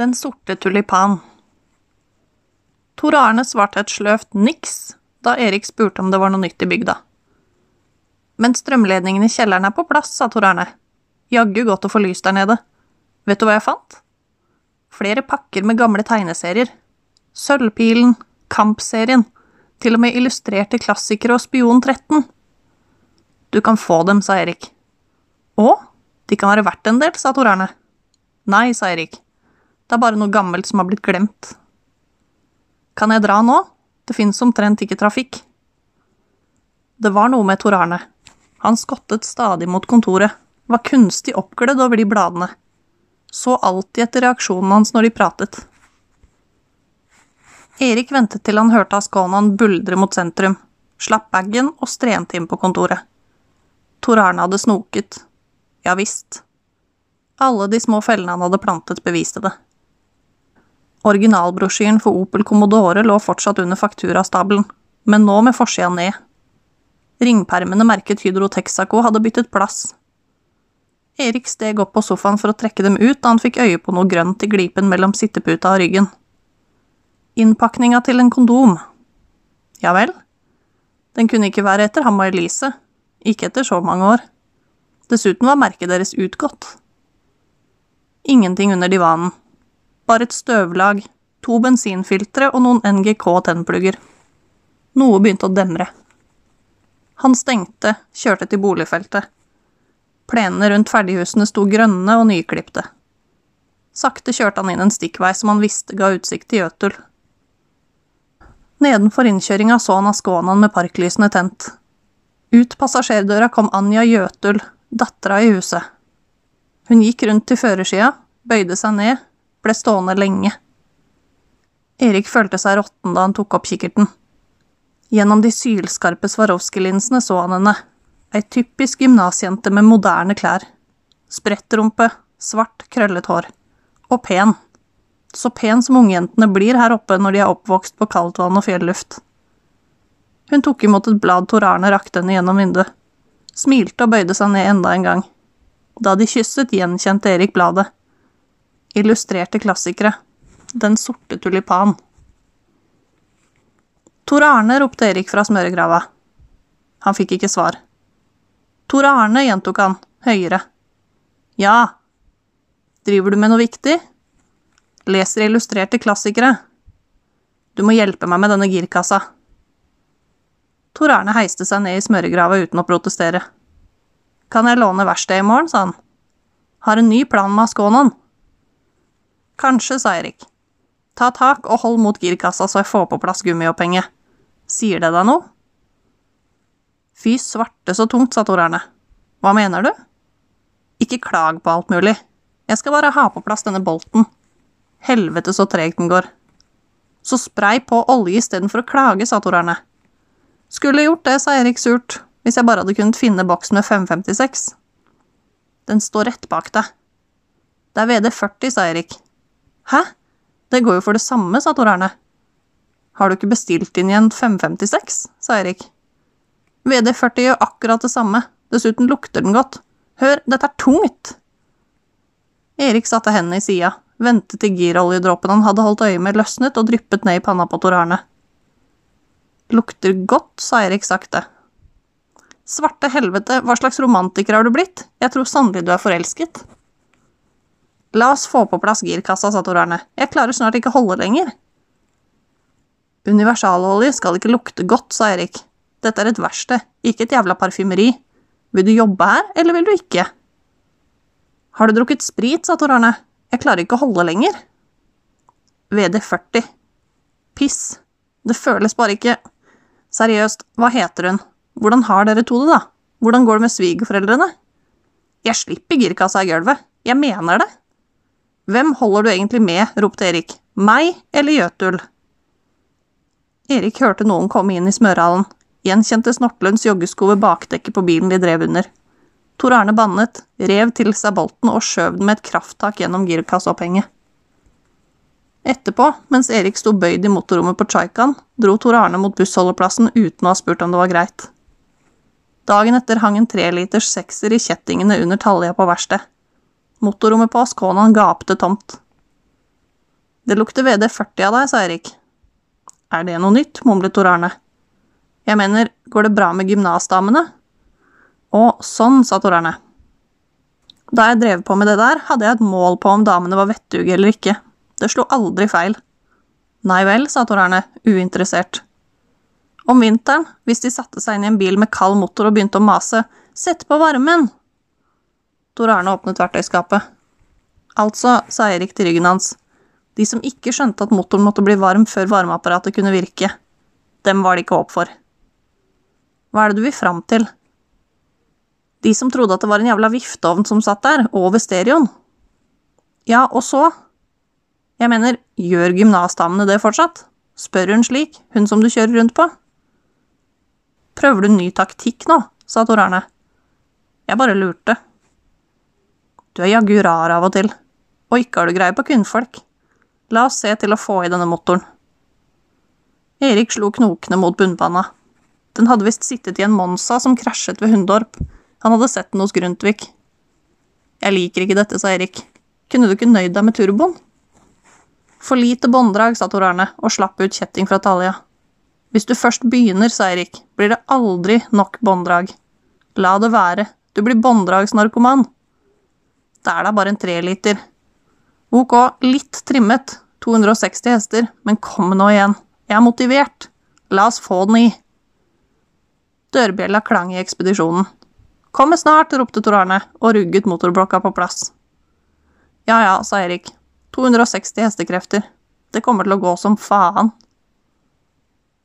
Den sorte tulipan. Tor Arne svarte et sløvt niks da Erik spurte om det var noe nytt i bygda. Men strømledningen i kjelleren er på plass, sa Tor Arne. Jaggu godt å få lys der nede. Vet du hva jeg fant? Flere pakker med gamle tegneserier. Sølvpilen, Kampserien, til og med illustrerte klassikere og Spion 13. Du kan få dem, sa Erik. Å, de kan være verdt en del, sa Tor Arne. Nei, sa Erik. Det er bare noe gammelt som har blitt glemt. Kan jeg dra nå? Det finnes omtrent ikke trafikk. Det var noe med Tor Arne. Han skottet stadig mot kontoret, var kunstig oppglødd over de bladene. Så alltid etter reaksjonen hans når de pratet. Erik ventet til han hørte Askonan buldre mot sentrum, slapp bagen og strente inn på kontoret. Tor Arne hadde snoket. Ja visst. Alle de små fellene han hadde plantet, beviste det. Originalbrosjyren for Opel Commodore lå fortsatt under fakturastabelen, men nå med forsida ned. Ringpermene merket Hydro Texaco hadde byttet plass. Erik steg opp på sofaen for å trekke dem ut da han fikk øye på noe grønt i glipen mellom sitteputa og ryggen. Innpakninga til en kondom. Ja vel? Den kunne ikke være etter ham og Elise, ikke etter så mange år. Dessuten var merket deres utgått. Ingenting under divanen. Bare et støvlag, to bensinfiltre og noen NGK tennplugger. Noe begynte å demre. Han stengte, kjørte til boligfeltet. Plenene rundt ferdighusene sto grønne og nyklipte. Sakte kjørte han inn en stikkvei som han visste ga utsikt til Jøtul. Nedenfor innkjøringa så han Askånan med parklysene tent. Ut passasjerdøra kom Anja Jøtul, dattera i huset. Hun gikk rundt til førersida, bøyde seg ned, ble stående lenge. Erik følte seg råtten da han tok opp kikkerten. Gjennom de sylskarpe Swarovski-linsene så han henne, ei typisk gymnasjente med moderne klær. Sprettrumpe, svart, krøllet hår. Og pen. Så pen som ungjentene blir her oppe når de er oppvokst på kaldtvann og fjelluft. Hun tok imot et blad Tor Arne rakte henne gjennom vinduet. Smilte og bøyde seg ned enda en gang. Da de kysset, gjenkjente Erik bladet. Illustrerte klassikere. Den sorte tulipan. Tor Arne, ropte Erik fra smøregrava. Han fikk ikke svar. Tor Arne, gjentok han, høyere. Ja. Driver du med noe viktig? Leser illustrerte klassikere. Du må hjelpe meg med denne girkassa. Tor Arne heiste seg ned i smøregrava uten å protestere. Kan jeg låne verkstedet i morgen, sa han. Har en ny plan med Askånan. Kanskje, sa Erik. Ta tak og hold mot girkassa så jeg får på plass gummiopphenget. Sier det deg noe? Fy svarte så tungt, sa Tor Arne. Hva mener du? Ikke klag på alt mulig. Jeg skal bare ha på plass denne bolten. Helvete så tregt den går. Så spray på olje istedenfor å klage, sa Tor Arne. Skulle gjort det, sa Erik surt, hvis jeg bare hadde kunnet finne boksen med 556. Den står rett bak deg. Det er VD40, sa Erik. Hæ? Det går jo for det samme, sa Tor Arne. Har du ikke bestilt inn igjen 556? sa Erik. VD40 gjør akkurat det samme, dessuten lukter den godt. Hør, dette er tungt! Erik satte hendene i sida, ventet til giroljedråpen han hadde holdt øye med, løsnet og dryppet ned i panna på Tor Arne. Lukter godt, sa Erik sakte. Svarte helvete, hva slags romantiker har du blitt? Jeg tror sannelig du er forelsket. La oss få på plass girkassa, sa Tor. Jeg klarer snart ikke holde lenger. Universalolje skal ikke lukte godt, sa Erik. Dette er et verksted, ikke et jævla parfymeri. Vil du jobbe her, eller vil du ikke? Har du drukket sprit, sa Tor Arne. Jeg klarer ikke å holde lenger. VD40. Piss. Det føles bare ikke Seriøst, hva heter hun? Hvordan har dere to det, da? Hvordan går det med svigerforeldrene? Jeg slipper girkassa i gulvet. Jeg mener det. Hvem holder du egentlig med? ropte Erik. Meg eller Jøtul? Erik hørte noen komme inn i smørhallen. Gjenkjente Snortlunds joggesko ved bakdekket på bilen de drev under. Tor Arne bannet, rev til seg bolten og skjøv den med et krafttak gjennom girkasseopphenget. Etterpå, mens Erik sto bøyd i motorrommet på Tsjaikan, dro Tor Arne mot bussholdeplassen uten å ha spurt om det var greit. Dagen etter hang en treliters sekser i kjettingene under talja på verkstedet. Motorrommet på Askånan gapte tomt. Det lukter VD40 av deg, sa Erik. Er det noe nytt? mumlet Tor Arne. Jeg mener, går det bra med gymnasdamene? Å, sånn, sa Tor Arne. Da jeg drev på med det der, hadde jeg et mål på om damene var vettuge eller ikke. Det slo aldri feil. Nei vel, sa Tor Arne, uinteressert. Om vinteren, hvis de satte seg inn i en bil med kald motor og begynte å mase, sett på varmen! Tor Arne åpnet verktøyskapet. Altså, sa Erik til ryggen hans, de som ikke skjønte at motoren måtte bli varm før varmeapparatet kunne virke, dem var det ikke håp for. Hva er det du vil fram til? De som trodde at det var en jævla vifteovn som satt der, over stereoen. Ja, og så? Jeg mener, gjør gymnasdamene det fortsatt? Spør hun slik, hun som du kjører rundt på? Prøver du ny taktikk nå? sa Tor Arne. Jeg bare lurte. Du er jaggu rar av og til, og ikke har du greie på kvinnfolk. La oss se til å få i denne motoren. Erik slo knokene mot bunnpanna. Den hadde visst sittet i en Monsa som krasjet ved Hundorp. Han hadde sett den hos Grundtvig. Jeg liker ikke dette, sa Erik. Kunne du ikke nøyd deg med turboen? For lite bånddrag, sa Tor Arne og slapp ut kjetting fra talja. Hvis du først begynner, sa Erik, blir det aldri nok bånddrag. La det være, du blir bånddragsnarkoman. Det er da bare en treliter. Ok, litt trimmet, 260 hester, men kom nå igjen, jeg er motivert, la oss få den i. Dørbjella klang i ekspedisjonen. Kommer snart, ropte Tor Arne og rugget motorblokka på plass. Ja ja, sa Erik, 260 hestekrefter, det kommer til å gå som faen.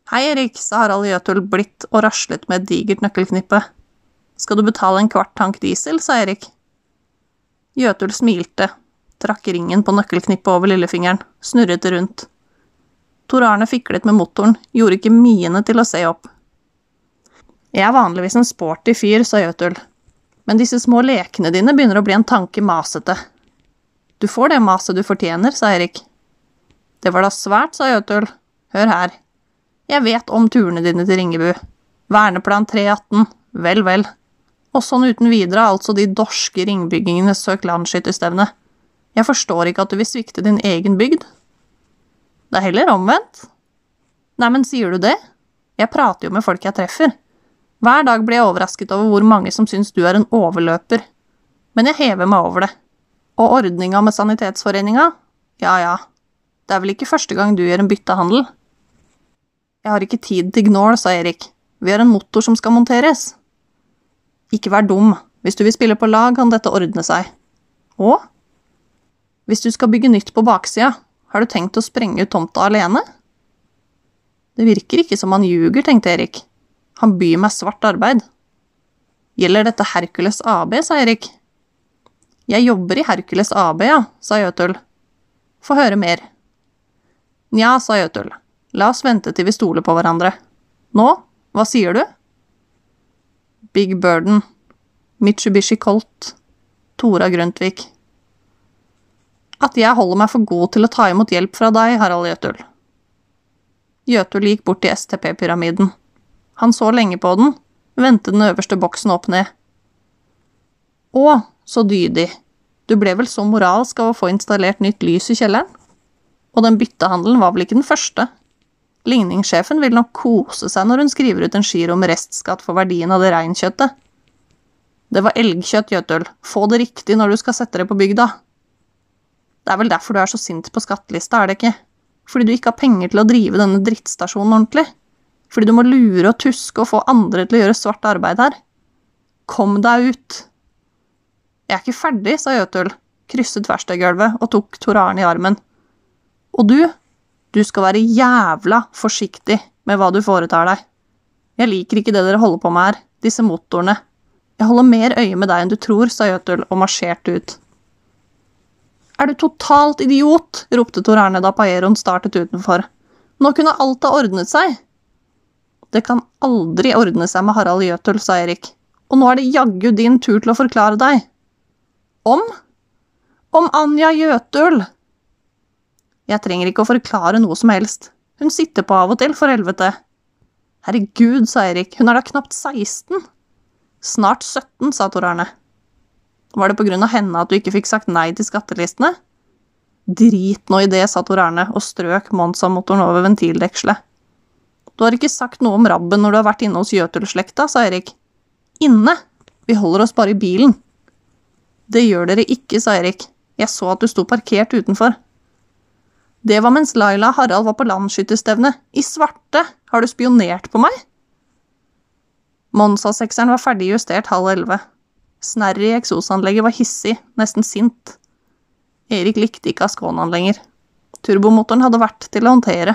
Hei, Erik, sa Harald Jøtul blidt og raslet med et digert nøkkelknippe. Skal du betale en kvart tank diesel, sa Erik. Jøtul smilte, trakk ringen på nøkkelknippet over lillefingeren, snurret det rundt. Tor Arne fiklet med motoren, gjorde ikke miene til å se opp. Jeg er vanligvis en sporty fyr, sa Jøtul, men disse små lekene dine begynner å bli en tanke masete. Du får det maset du fortjener, sa Erik. Det var da svært, sa Jøtul. Hør her. Jeg vet om turene dine til Ringebu. Verneplan 318, vel, vel. Og sånn uten videre altså de dorske ringbyggingene søk landsskytterstevne. Jeg forstår ikke at du vil svikte din egen bygd. Det er heller omvendt. Neimen, sier du det? Jeg prater jo med folk jeg treffer. Hver dag blir jeg overrasket over hvor mange som syns du er en overløper. Men jeg hever meg over det. Og ordninga med Sanitetsforeninga? Ja ja, det er vel ikke første gang du gjør en byttehandel? Jeg har ikke tid til gnål, sa Erik. Vi har en motor som skal monteres. Ikke vær dum. Hvis du vil spille på lag, kan dette ordne seg. Og? Hvis du skal bygge nytt på baksida, har du tenkt å sprenge ut tomta alene? Det virker ikke som han ljuger, tenkte Erik. Han byr meg svart arbeid. Gjelder dette Hercules AB, sa Erik. Jeg jobber i Hercules AB, ja, sa Jøtul. Få høre mer. Nja, sa Jøtul. La oss vente til vi stoler på hverandre. Nå, hva sier du? Big Burden. Mitsubishi Colt. Tora Grøntvik. at jeg holder meg for god til å ta imot hjelp fra deg, Harald Jøtul. Jøtul gikk bort til STP-pyramiden. Han så lenge på den, vendte den øverste boksen opp ned. Å, så dydig. Du ble vel så moralsk av å få installert nytt lys i kjelleren? Og den byttehandelen var vel ikke den første? Ligningssjefen vil nok kose seg når hun skriver ut en skyr om restskatt for verdien av det reinkjøttet. Det var elgkjøtt, Jøtul. Få det riktig når du skal sette det på bygda. Det er vel derfor du er så sint på skattelista, er det ikke? Fordi du ikke har penger til å drive denne drittstasjonen ordentlig? Fordi du må lure og tuske og få andre til å gjøre svart arbeid her? Kom deg ut! Jeg er ikke ferdig, sa Jøtul, krysset verkstedgulvet og tok Tor Arne i armen. Og du, du skal være jævla forsiktig med hva du foretar deg. Jeg liker ikke det dere holder på med her, disse motorene. Jeg holder mer øye med deg enn du tror, sa Jøtul og marsjerte ut. Er du totalt idiot? ropte Tor Erne da Paeron startet utenfor. Nå kunne alt ha ordnet seg. Det kan aldri ordne seg med Harald Jøtul, sa Erik. Og nå er det jaggu din tur til å forklare deg. Om? Om Anja Jøtul. Jeg trenger ikke å forklare noe som helst. Hun sitter på av og til, for helvete. Herregud, sa Erik, hun er da knapt 16. Snart 17, sa Tor Arne. Var det på grunn av henne at du ikke fikk sagt nei til skattelistene? Drit nå i det, sa Tor Arne og strøk Monza-motoren over ventildekselet. Du har ikke sagt noe om rabben når du har vært inne hos Jøtul-slekta, sa Erik. Inne? Vi holder oss bare i bilen. Det gjør dere ikke, sa Erik. Jeg så at du sto parkert utenfor. Det var mens Laila Harald var på landsskytterstevne. I svarte! Har du spionert på meg? Monza-sekseren var ferdig justert halv elleve. Snerret i eksosanlegget var hissig, nesten sint. Erik likte ikke Asconaen lenger. Turbomotoren hadde vært til å håndtere.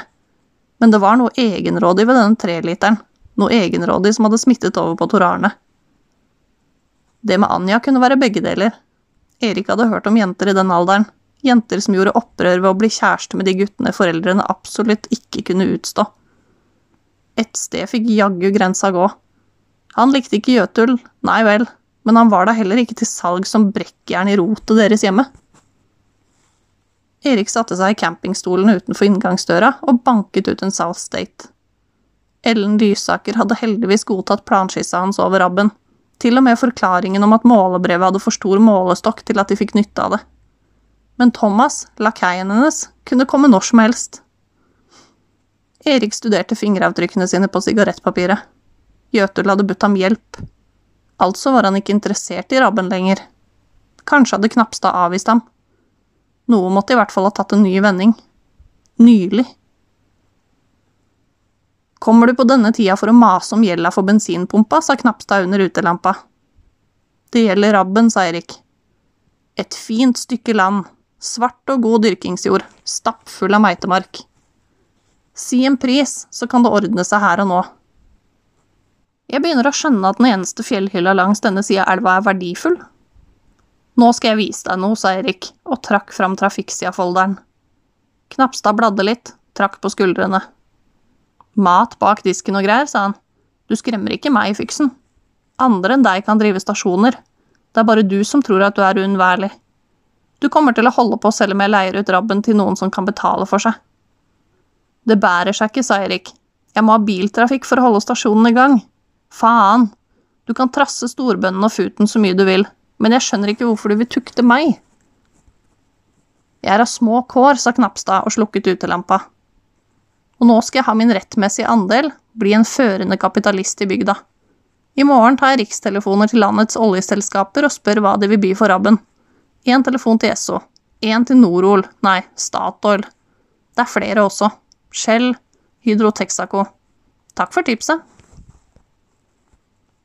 Men det var noe egenrådig ved denne treliteren. Noe egenrådig som hadde smittet over på Torarne. Det med Anja kunne være begge deler. Erik hadde hørt om jenter i den alderen. Jenter som gjorde opprør ved å bli kjæreste med de guttene foreldrene absolutt ikke kunne utstå. Et sted fikk jaggu grensa gå. Han likte ikke Jøtul, nei vel, men han var da heller ikke til salg som brekkjern i rotet deres hjemme. Erik satte seg i campingstolen utenfor inngangsdøra og banket ut en South. Ellen Lysaker hadde heldigvis godtatt planskissa hans over rabben, til og med forklaringen om at målebrevet hadde for stor målestokk til at de fikk nytte av det. Men Thomas, lakeien hennes, kunne komme når som helst. Erik studerte fingeravtrykkene sine på sigarettpapiret. Jøtul hadde budt ham hjelp. Altså var han ikke interessert i rabben lenger. Kanskje hadde Knapstad avvist ham. Noe måtte i hvert fall ha tatt en ny vending. Nylig. Kommer du på denne tida for å mase om gjelda for bensinpumpa, sa Knapstad under utelampa. Det gjelder rabben, sa Erik. Et fint stykke land, svart og god dyrkingsjord, stappfull av meitemark. Si en pris, så kan det ordne seg her og nå. Jeg begynner å skjønne at den eneste fjellhylla langs denne sida av elva er verdifull, nå skal jeg vise deg noe, sa Erik og trakk fram trafikksida-folderen. Knapstad bladde litt, trakk på skuldrene. Mat bak disken og greier, sa han. Du skremmer ikke meg, fiksen. Andre enn deg kan drive stasjoner. Det er bare du som tror at du er uunnværlig. Du kommer til å holde på selv om jeg leier ut rabben til noen som kan betale for seg. Det bærer seg ikke, sa Erik. Jeg må ha biltrafikk for å holde stasjonen i gang. Faen. Du kan trasse storbønnen og futen så mye du vil, men jeg skjønner ikke hvorfor du vil tukte meg. Jeg er av små kår, sa Knapstad og slukket utelampa. Og nå skal jeg ha min rettmessige andel, bli en førende kapitalist i bygda. I morgen tar jeg rikstelefoner til landets oljeselskaper og spør hva de vil by for rabben. Én telefon til Esso. Én til Norol, nei, Statoil. Det er flere også. Shell, Hydro Texaco. Takk for tipset.